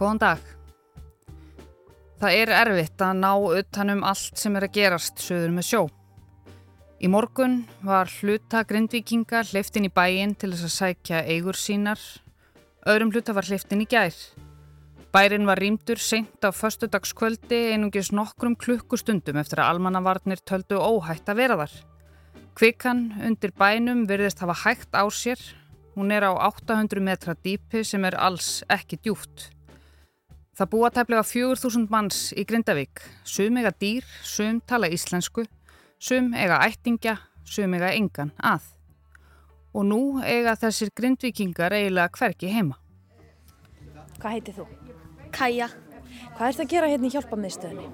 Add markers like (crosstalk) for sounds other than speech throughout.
Góðan dag. Það er erfitt að ná utanum allt sem er að gerast söður með sjó. Í morgun var hluta grindvikinga hliftin í bæin til þess að sækja eigur sínar. Öðrum hluta var hliftin í gær. Bærin var rýmdur seint á föstudagskvöldi einungis nokkrum klukkustundum eftir að almannavarnir töldu óhætt að vera þar. Kvikan undir bænum virðist hafa hægt á sér. Hún er á 800 metra dýpi sem er alls ekki djúft. Það búa tæplega 4000 manns í Grindavík. Sum eiga dýr, sum tala íslensku, sum eiga ættingja, sum eiga engan að. Og nú eiga þessir grindvikingar eiginlega hverki heima. Hvað heitir þú? Kaja. Hvað ert að gera hérna í hjálpamiðstöðinni?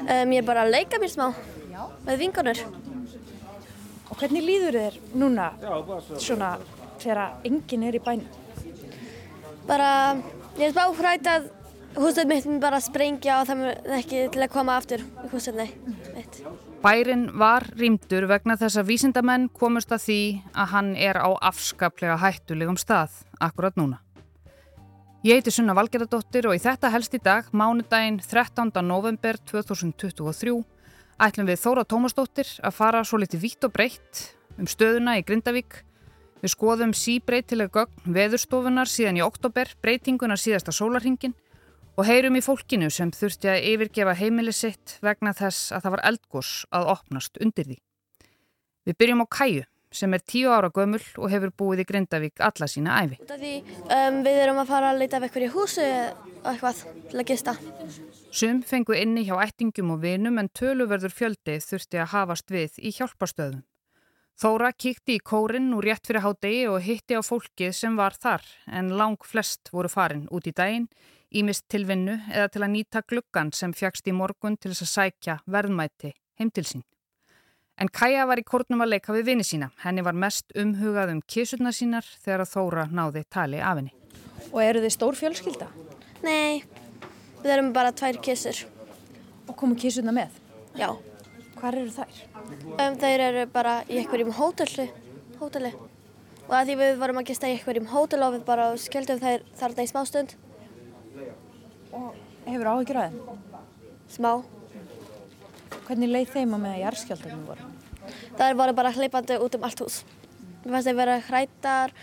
Um, ég er bara að leika mér smá Já. með vingunur. Og hvernig líður þér núna svona þegar enginn er í bænum? Bara, ég er bara hrætt að húsið mitt mun bara sprengja og það mun ekki til að koma aftur í húsið mitt. Bærin var rýmdur vegna þess að vísindamenn komust að því að hann er á afskaplega hættulegum stað akkurat núna. Ég heiti Sunna Valgerðardóttir og í þetta helst í dag, mánudaginn 13. november 2023, ætlum við Þóra Tómasdóttir að fara svo litið vítt og breytt um stöðuna í Grindavík. Við skoðum síbreytileg gögn veðurstofunar síðan í oktober, breytingunar síðasta sólarhingin og heyrum í fólkinu sem þurfti að yfirgefa heimili sitt vegna þess að það var eldgós að opnast undir því. Við byrjum á Kæju sem er tíu ára gömul og hefur búið í Grindavík alla sína æfi. Því um, við erum að fara að leita af í húsu og eitthvað til að gista. Sum fengu inni hjá ættingum og vinum en töluverður fjöldi þurfti að hafast við í hjálparstöðum. Þóra kíkti í kórin úr rétt fyrir hádegi og hitti á fólkið sem var þar en lang flest voru farin út í daginn, ímist til vinnu eða til að nýta gluggan sem fjagst í morgun til þess að sækja verðmæti heim til sín. En Kaja var í kórnum að leika við vini sína. Henni var mest umhugað um kísurna sínar þegar Þóra náði tali af henni. Og eru þið stór fjölskylda? Nei, við erum bara tvær kissur. Og komu kísuna með? Já. Hvar eru þær? Um, þeir eru bara í einhverjum hóteli. hóteli. Og að því við vorum að gista í einhverjum hótel og við bara skildum þeir þarna í smá stund. Og hefur áhyggjur að þeim? Smá. Hvernig leið þeim að með að jarðskjáltanum voru? Það voru bara hleypandi út um allt hús. Mér fannst þeir vera hrættar.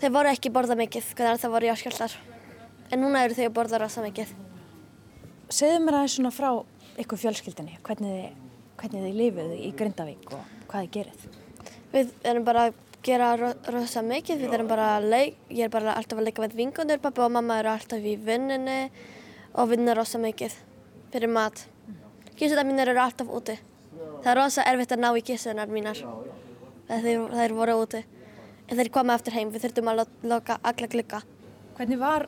Þeir voru ekki borða mikið, hvernig það voru jarðskjáltar. En núna eru þeir borða rosa mikið. Segðu mér aðeins svona frá ykkur fjölskyldinni. Hvernig þið, hvernig þið lifuðu í Grindavík og hvað þið gerið? Við erum bara gera ro rosa mikið. Við erum bara að leik, ég er bara alltaf að leika með vingundur. Pappa og mamma eru alltaf í vinninni og vinna rosa mikið fyrir mat. Kísunar mínar eru alltaf úti. Það er rosa erfitt að ná í kísunar mínar. Þeir, þeir voru úti. En þeir koma eftir heim. Við þurftum að loka alla glugga. Hvernig var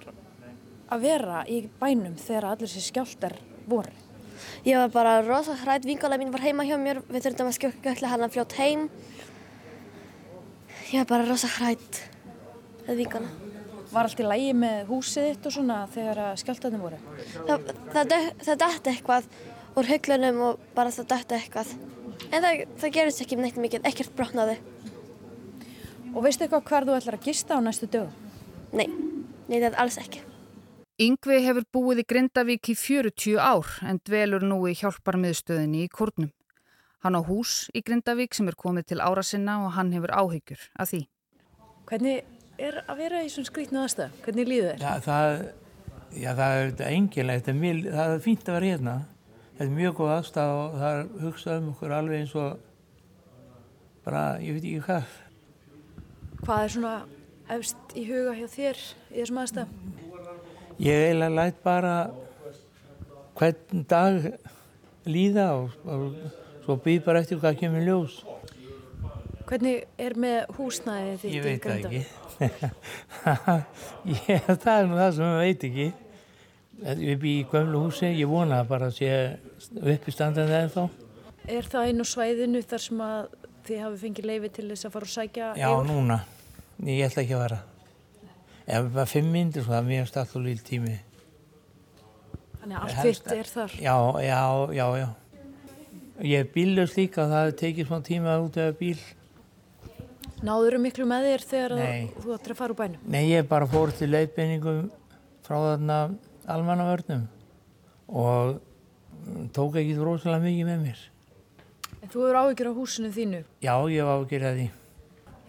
að vera í bænum þegar allir þessi skjáltar voru? Ég var bara rosa hrætt. Vingulega mín var heima hjá mér. Við þurftum að skjökla hann að fljótt heim. Ég var bara rosa hrætt. Það vinguna. Var allt í lægi með húsið þitt og svona þegar skjáltarnir voru? Það, það, það dætti eitthvað úr hauglunum og bara það dætti eitthvað. En það, það gerist ekki neitt mikið, ekkert brotnaði. Og veistu eitthvað hvar þú ætlar að gista á næstu dögum? Nei, nei það er alls ekki. Yngvi hefur búið í Grindavík í 40 ár en dvelur nú í hjálparmiðstöðinni í Kórnum. Hann á hús í Grindavík sem er komið til ára sinna og hann hefur áhyggjur af því. Hvernig er að vera í svona skrítnu aðstöð? Hvernig líður þér? Já, það, já, það er engilegt, það er fínt að vera hérna. Þetta er mjög góð aðstæð og það er hugsað um okkur alveg eins og bara, ég veit ekki hvað. Hvað er svona efst í huga hjá þér í þessum aðstæð? Ég eiginlega læt bara hvern dag líða og, og svo býð bara eftir hvað kemur ljós. Hvernig er með húsnæðið þitt? Ég veit það ekki. (laughs) ég, það er nú það sem ég veit ekki. Við býðum í gömlu húsi, ég vona bara að sé uppi standandi eða þá. Er það einu svæðinu þar sem að þið hafi fengið leifi til þess að fara og sækja Já, yfir? núna. Ég ætla ekki að vera. Ef bara fimm myndir, það er mjög líl tími. Þannig að allt þitt er þar? Já, já, já, já. Ég er bílust líka, það tekið smá tíma út af bíl. Náður þú miklu með þér þegar þú ættir að fara úr bænum? Nei, ég bara fór til leiðbeiningum frá þarna almannavörnum og mm, tók ekki rosalega mikið með mér. En þú hefur áhyggjur á húsinu þínu. Já, ég var ágjörð að því.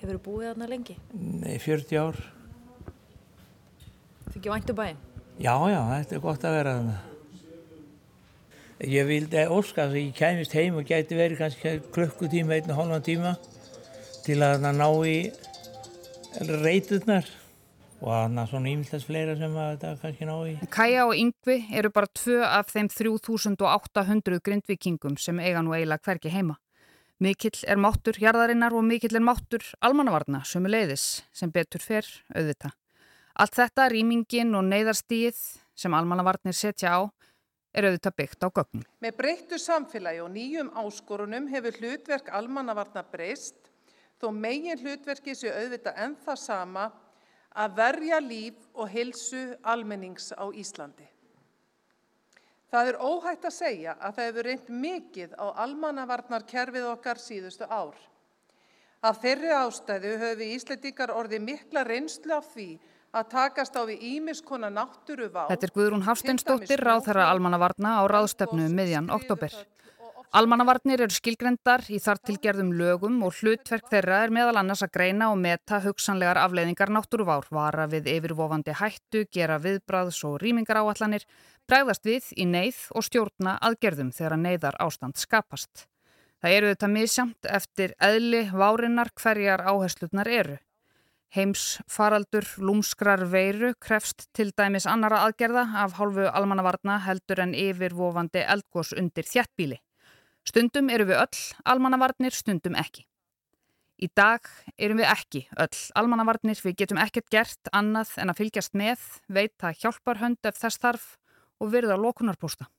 Hefur þú búið þarna lengi? Nei, 40 ár. Fikk ég væntu bæinn? Já, já, þetta er gott að vera þarna. Ég vildi óska að ég kæmist heim og gæti verið kannski klukkutíma, einn og hálfan tíma til að ná í reyturnar og þannig svona ímyndast fleira sem að þetta kannski ná í. Kaja og Yngvi eru bara tvö af þeim 3800 grindvikingum sem eiga nú eiginlega hverki heima. Mikill er máttur hjarðarinnar og mikill er máttur almannavarna sem er leiðis sem betur fer auðvita. Allt þetta, rýmingin og neyðarstíð sem almannavarnir setja á er auðvita byggt á gögnum. Með breyttu samfélagi og nýjum áskorunum hefur hlutverk almannavarna breyst þó megin hlutverki séu auðvita enn það sama að verja líf og hilsu almennings á Íslandi. Það er óhætt að segja að það hefur reynd mikið á almannavarnarkerfið okkar síðustu ár. Af þeirri ástæðu höfum við Íslandíkar orðið mikla reynslu af því að takast á við ímiskona náttúru vá. Þetta er Guðrún Hafsteinsdóttir, ráðherra almannavarna á ráðstefnu miðjan oktober. Almannavarnir eru skilgrendar í þartilgerðum lögum og hlutverk þeirra er meðal annars að greina og meta hugsanlegar afleiðingar náttúruvár, vara við yfirvofandi hættu, gera viðbráðs og rýmingar áallanir, bregðast við í neyð og stjórna aðgerðum þegar neyðar ástand skapast. Það eru þetta misjamt eftir eðli várinnar hverjar áherslutnar eru. Heims faraldur lúmskrar veiru krefst til dæmis annara aðgerða af hálfu almannavarna heldur en yfirvofandi eldgós undir þjættbíli. Stundum eru við öll almannavarnir, stundum ekki. Í dag erum við ekki öll almannavarnir, við getum ekkert gert annað en að fylgjast með, veita hjálparhönd ef þess þarf og verða lókunarpósta.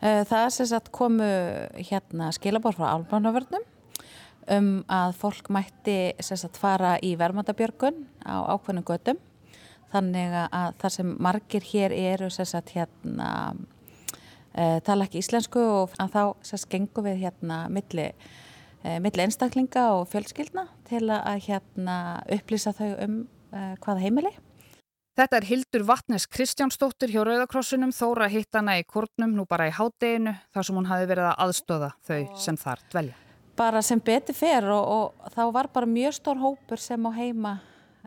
Eh, það er sagt komu hérna skilabór frá almannavörnum um að fólk mætti sagt fara í verðmandabjörgun á ákveðnum gödum þannig að það sem margir hér eru sagt hérna uh, tala ekki íslensku og þá sérst gengum við hérna milli, uh, milli einstaklinga og fjölskyldna til að hérna upplýsa þau um uh, hvaða heimili. Þetta er Hildur Vatnes Kristjánsdóttir hjá Rauðakrossunum, Þóra hittana í Kornum, nú bara í hádeginu, þar sem hún hafi verið að aðstöða þau sem þar dvelja. Bara sem betur fer og, og þá var bara mjög stór hópur sem á heima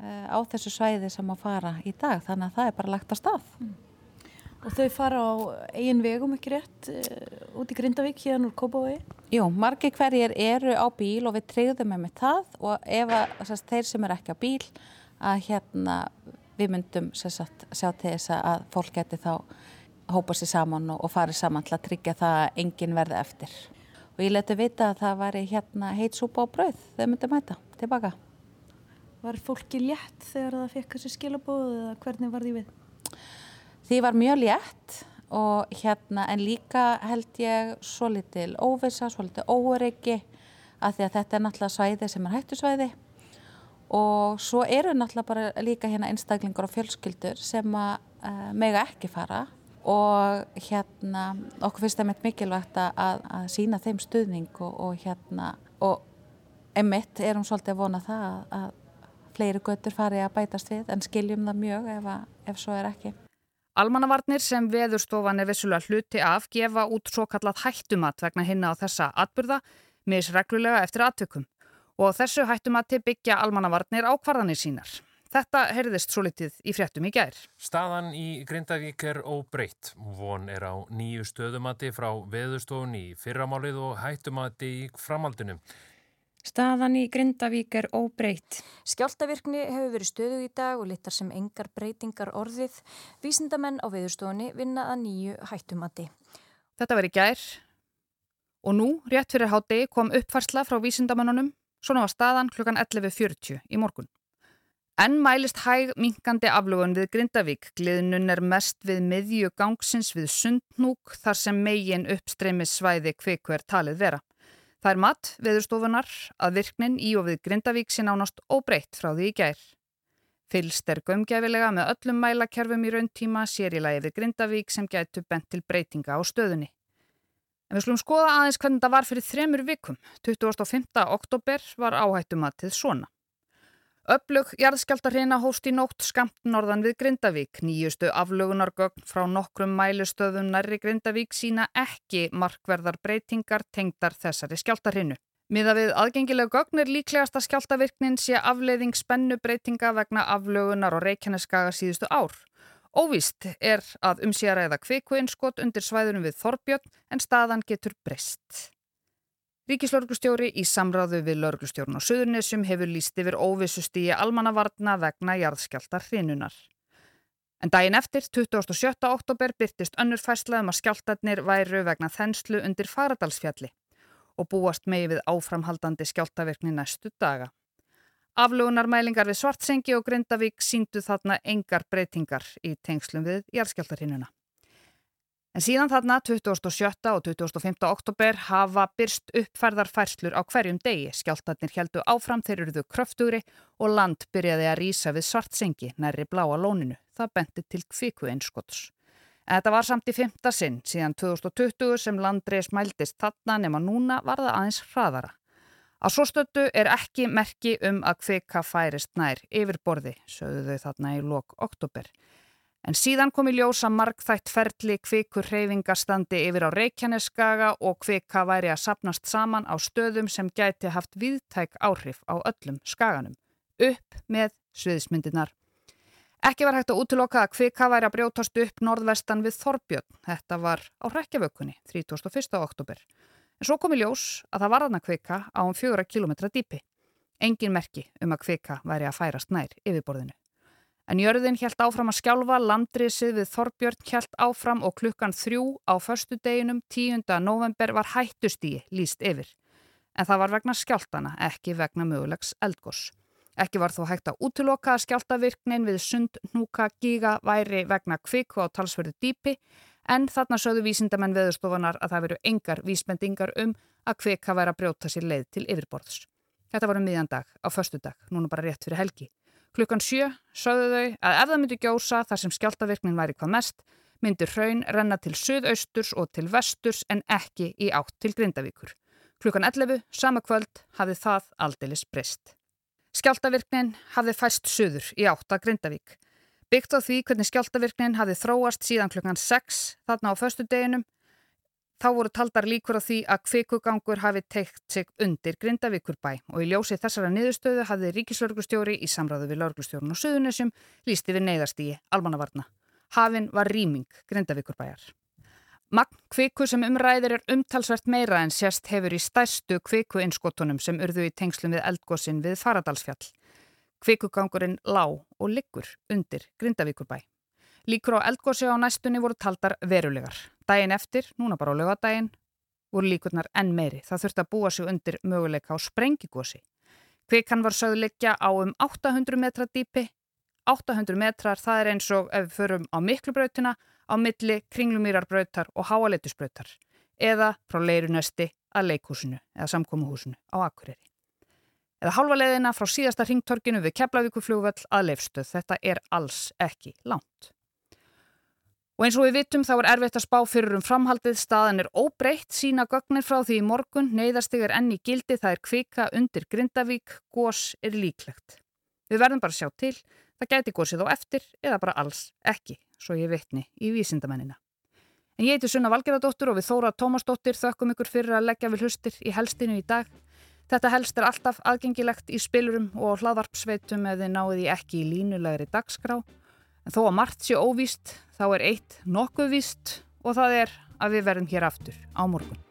á þessu svæði sem á fara í dag, þannig að það er bara lagt á stað. Mm. Og þau fara á eigin vegum ekki rétt uh, út í Grindavík hérna úr Kópavói? Jú, margir hverjir eru á bíl og við treyðum með með það og ef að sérst, þeir sem er ekki á bíl að hérna við myndum sérst, sjá til þess að fólk geti þá hópa sér saman og, og farið saman til að tryggja það að enginn verði eftir. Og ég leti vita að það væri hérna heit súpa og brauð þau myndum hætta tilbaka. Var fólki létt þegar það fekk þessi skilabóð eða hvernig var því við? Því var mjög létt og hérna en líka held ég svo litil óvisa, svo litil óöryggi að því að þetta er náttúrulega svæði sem er hættusvæði og svo eru náttúrulega bara líka hérna einstaklingar og fjölskyldur sem að uh, mega ekki fara og hérna okkur finnst það meitt mikilvægt að, að sína þeim stuðning og, og hérna og emitt erum svolítið að vona það að, að fleiri göttur fari að bætast við en skiljum það mjög ef, að, ef svo er ekki. Almannavarnir sem veðurstofan er vissulega hluti af gefa út svo kallat hættumat vegna hinna á þessa atbyrða misreglulega eftir aðtökum og þessu hættumati byggja almannavarnir á kvarðanir sínar. Þetta heyrðist svo litið í fréttum í gær. Staðan í Grindavík er óbreytt. Von er á nýju stöðumati frá veðurstofun í fyrramálið og hættumati í framaldinu. Staðan í Grindavík er óbreytt. Skjáltavirkni hefur verið stöðu í dag og litar sem engar breytingar orðið. Vísindamenn á veðurstofunni vinna að nýju hættumati. Þetta verið gær og nú, rétt fyrir háti, kom uppfarsla frá vísindamennunum. Svona var staðan klukkan 11.40 í morgun. En mælist hæg minkandi aflugun við Grindavík. Gliðnun er mest við miðju gangsins við sundnúk þar sem megin uppstreymis svæði kviku er talið vera. Það er mat veðurstofunar að virknin í og við Grindavík sé nánast óbreytt frá því í gær. Fylst er gömgefilega með öllum mælakerfum í rauntíma sér í lagi við Grindavík sem gætu bent til breytinga á stöðunni. En við slumum skoða aðeins hvernig það var fyrir þremur vikum. 25. oktober var áhættumatið svona. Öflug jarðskjáltarhina hóst í nótt skamt norðan við Grindavík. Nýjustu aflugunargögn frá nokkrum mælustöðum nærri Grindavík sína ekki markverðar breytingar tengdar þessari skjáltarhinu. Miða við aðgengilega gögn er líklegast að skjáltavirknin sé afleiðing spennu breytinga vegna aflugunar og reykjaneskaga síðustu ár. Óvist er að umsýra eða kveikuinskot undir svæðunum við Þorbjörn en staðan getur breyst. Ríkislörglustjóri í samráðu við lörglustjórn á Suðurnesum hefur líst yfir óvissusti í almannavarna vegna jarðskjáltar hrinunar. En daginn eftir, 27. oktober, byrtist önnur fæslað um að skjáltarnir væru vegna þenslu undir Faradalsfjalli og búast megi við áframhaldandi skjáltavirkni næstu daga. Aflugunarmælingar við Svartsengi og Grindavík síndu þarna engar breytingar í tengslum við jarðskjáltarhinuna. En síðan þarna 27. og 25. oktober hafa byrst uppfærðar færslur á hverjum degi. Skjáltarnir heldu áfram þeir eruðu kröftugri og land byrjaði að rýsa við svartsengi nærri bláa lóninu. Það benti til kviku einskots. En þetta var samt í fymta sinn síðan 2020 sem landreis mældist þarna nema núna var það aðeins hraðara. Að svo stöttu er ekki merki um að kvika færist nær yfir borði, sögðu þau þarna í lok oktober. En síðan kom í ljósa markþætt ferli kvikur hreyfingastandi yfir á Reykjaneskaga og kvika væri að sapnast saman á stöðum sem gæti haft viðtæk áhrif á öllum skaganum. Upp með sviðismyndinar. Ekki var hægt að útloka að kvika væri að brjótast upp norðvestan við Þorbjörn. Þetta var á Reykjavökunni 31. oktober. En svo kom í ljós að það var aðna kvika á um fjóra kilometra dýpi. Engin merki um að kvika væri að færast nær yfirborðinu. En jörðin helt áfram að skjálfa, landrisið við Þorbjörn helt áfram og klukkan þrjú á förstu deginum 10. november var hættustíi líst yfir. En það var vegna skjáltana, ekki vegna mögulegs eldgós. Ekki var þó hægt að útloka að skjáltavirknin við sund, núka, gíga væri vegna kviku á talsverðu dýpi en þarna sögðu vísindamenn veðurstofanar að það veru engar vísbendingar um að kvika væri að brjóta sér leið til yfirborðs. Þetta var um miðjan dag á förstu dag, núna bara rétt fyrir helgi. Klukkan sjö sögðu þau að ef það myndi gjósa þar sem skjáltavirknin væri hvað mest, myndi hraun renna til söðausturs og til vesturs en ekki í átt til Grindavíkur. Klukkan 11, sama kvöld, hafði það aldeilis breyst. Skjáltavirknin hafði fæst söður í átt að Grindavík. Byggt á því hvernig skjáltavirknin hafði þróast síðan klukkan 6 þarna á föstu deginum Þá voru taldar líkur á því að kvikugangur hafi teikt sig undir Grindavíkurbæ og í ljósi þessara niðurstöðu hafði ríkislörglustjóri í samráðu við lörglustjórun og Suðunessum lísti við neyðastígi almannavarna. Hafinn var rýming Grindavíkurbæjar. Magn kviku sem umræðir er umtalsvert meira en sérst hefur í stærstu kvikuinskotunum sem urðu í tengslum við eldgósin við Faradalsfjall. Kvikugangurinn lág og liggur undir Grindavíkurbæ. Líkur á eldgósi á næstunni voru taldar verulegar. Dæin eftir, núna bara á lögadaginn, voru líkurnar enn meiri. Það þurfti að búa sig undir möguleika á sprengigósi. Kvikan var sögleikja á um 800 metra dýpi. 800 metrar, það er eins og ef við förum á miklubrautina, á milli kringlumýrarbrautar og háaleitusbrautar. Eða frá leirunesti að leikhúsinu eða samkómuhúsinu á Akureyri. Eða halva leiðina frá síðasta ringtorkinu við Keflavíkufljóðvall að leifstöð. Þetta er alls ekki langt. Og eins og við vitum þá er erfitt að spá fyrir um framhaldið, staðan er óbreytt, sína gögnir frá því í morgun, neyðastig er enn í gildi, það er kvika undir Grindavík, gós er líklegt. Við verðum bara að sjá til, það gæti gósið á eftir eða bara alls ekki, svo ég veitni í vísindamennina. En ég heiti Sunna Valgerðardóttur og við Þóra Tómasdóttir þökkum ykkur fyrir að leggja við hlustir í helstinu í dag. Þetta helst er alltaf aðgengilegt í spilurum og hlaðvarpsveitum ef þið náðu því ekki í línulegri dagskrá. En þó að margt sé óvíst þá er eitt nokkuð víst og það er að við verðum hér aftur á morgun.